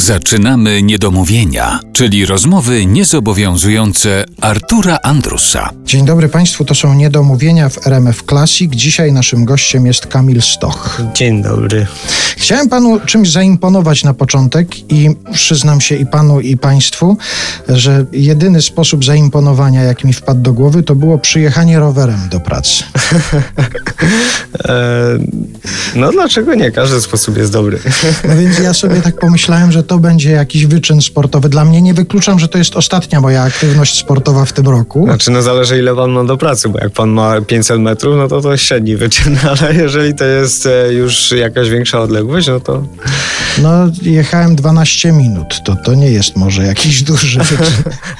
Zaczynamy niedomówienia, czyli rozmowy niezobowiązujące Artura Andrusa. Dzień dobry Państwu, to są Niedomówienia w RMF Classic. Dzisiaj naszym gościem jest Kamil Stoch. Dzień dobry. Chciałem Panu czymś zaimponować na początek i przyznam się i Panu i Państwu, że jedyny sposób zaimponowania, jaki mi wpadł do głowy, to było przyjechanie rowerem do pracy. E, no dlaczego nie? Każdy sposób jest dobry. No więc ja sobie tak pomyślałem, że to będzie jakiś wyczyn sportowy. Dla mnie nie wykluczam, że to jest ostatnia moja aktywność sportowa w tym roku. Znaczy no zależy ile pan ma do pracy, bo jak pan ma 500 metrów, no to to średni wyczyn, ale jeżeli to jest e, już jakaś większa odległość, no to No jechałem 12 minut, to, to nie jest może jakiś duży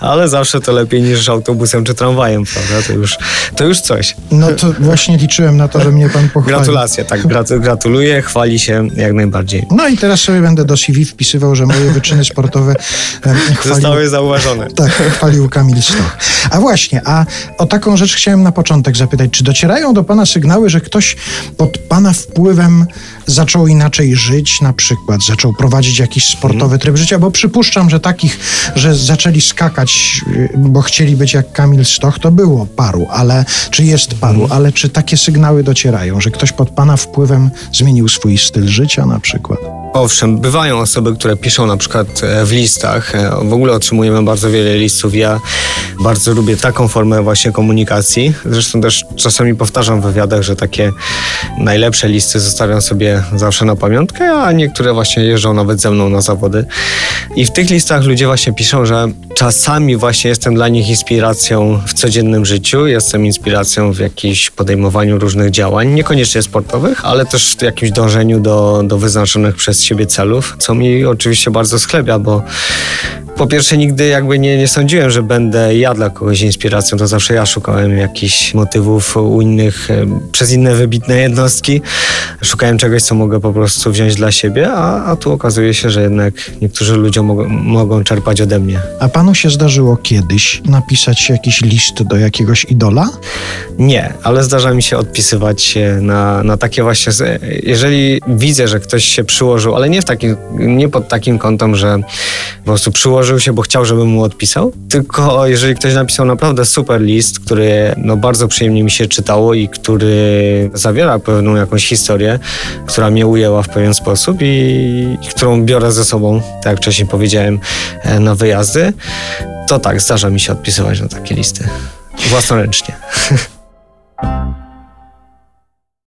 ale zawsze to lepiej niż autobusem czy tramwajem, prawda? To już, to już coś. No to właśnie liczyłem na to, że mnie Pan pochwali. Gratulacje, tak, gratu- gratuluję, chwali się jak najbardziej. No i teraz sobie będę do CV wpisywał, że moje wyczyny sportowe chwalił, Zostały zauważone. tak, chwalił Kamil Stoch. A właśnie, a o taką rzecz chciałem na początek zapytać. Czy docierają do Pana sygnały, że ktoś pod Pana wpływem zaczął inaczej żyć, na przykład zaczął prowadzić jakiś sportowy tryb życia? Bo przypuszczam, że takich, że zaczęli skakać, y, bo chcieli być jak Kamil Stoch, to było paru, ale czy jest paru, ale czy takie sygnały docierają, że ktoś pod Pana wpływem zmienił swój styl życia na przykład? Owszem, bywają osoby, które piszą na przykład e, w listach. E, W ogóle otrzymujemy bardzo wiele listów. Ja bardzo lubię taką formę właśnie komunikacji. Zresztą też czasami powtarzam w wywiadach, że takie najlepsze listy zostawiam sobie zawsze na pamiątkę, a niektóre właśnie jeżdżą nawet ze mną na zawody. I w tych listach ludzie właśnie piszą, że czasami właśnie jestem dla nich inspiracją w codziennym życiu, jestem inspiracją w jakimś podejmowaniu różnych działań, niekoniecznie sportowych, ale też w jakimś dążeniu do, do wyznaczonych przez siebie celów, co mi oczywiście bardzo sklebia, bo po pierwsze nigdy jakby nie, nie sądziłem, że będę ja dla kogoś inspiracją, to zawsze ja szukałem jakichś motywów u innych, e, przez inne wybitne jednostki. Szukałem czegoś, co mogę po prostu wziąć dla siebie, a, a tu okazuje się, że jednak niektórzy ludzie mogą, mogą czerpać ode mnie. A panu się zdarzyło kiedyś napisać jakiś list do jakiegoś idola? Nie, ale zdarza mi się odpisywać się na, na takie właśnie. Jeżeli widzę, że ktoś się przyłożył, ale nie w takim, nie pod takim kątem, że po prostu przyłożył się, bo chciał, żebym mu odpisał, tylko jeżeli ktoś napisał naprawdę super list, który no, bardzo przyjemnie mi się czytało i który zawiera pewną jakąś historię, która mnie ujęła w pewien sposób i, i którą biorę ze sobą, tak jak wcześniej powiedziałem, e, na wyjazdy, to tak, zdarza mi się odpisywać na takie listy. Własnoręcznie.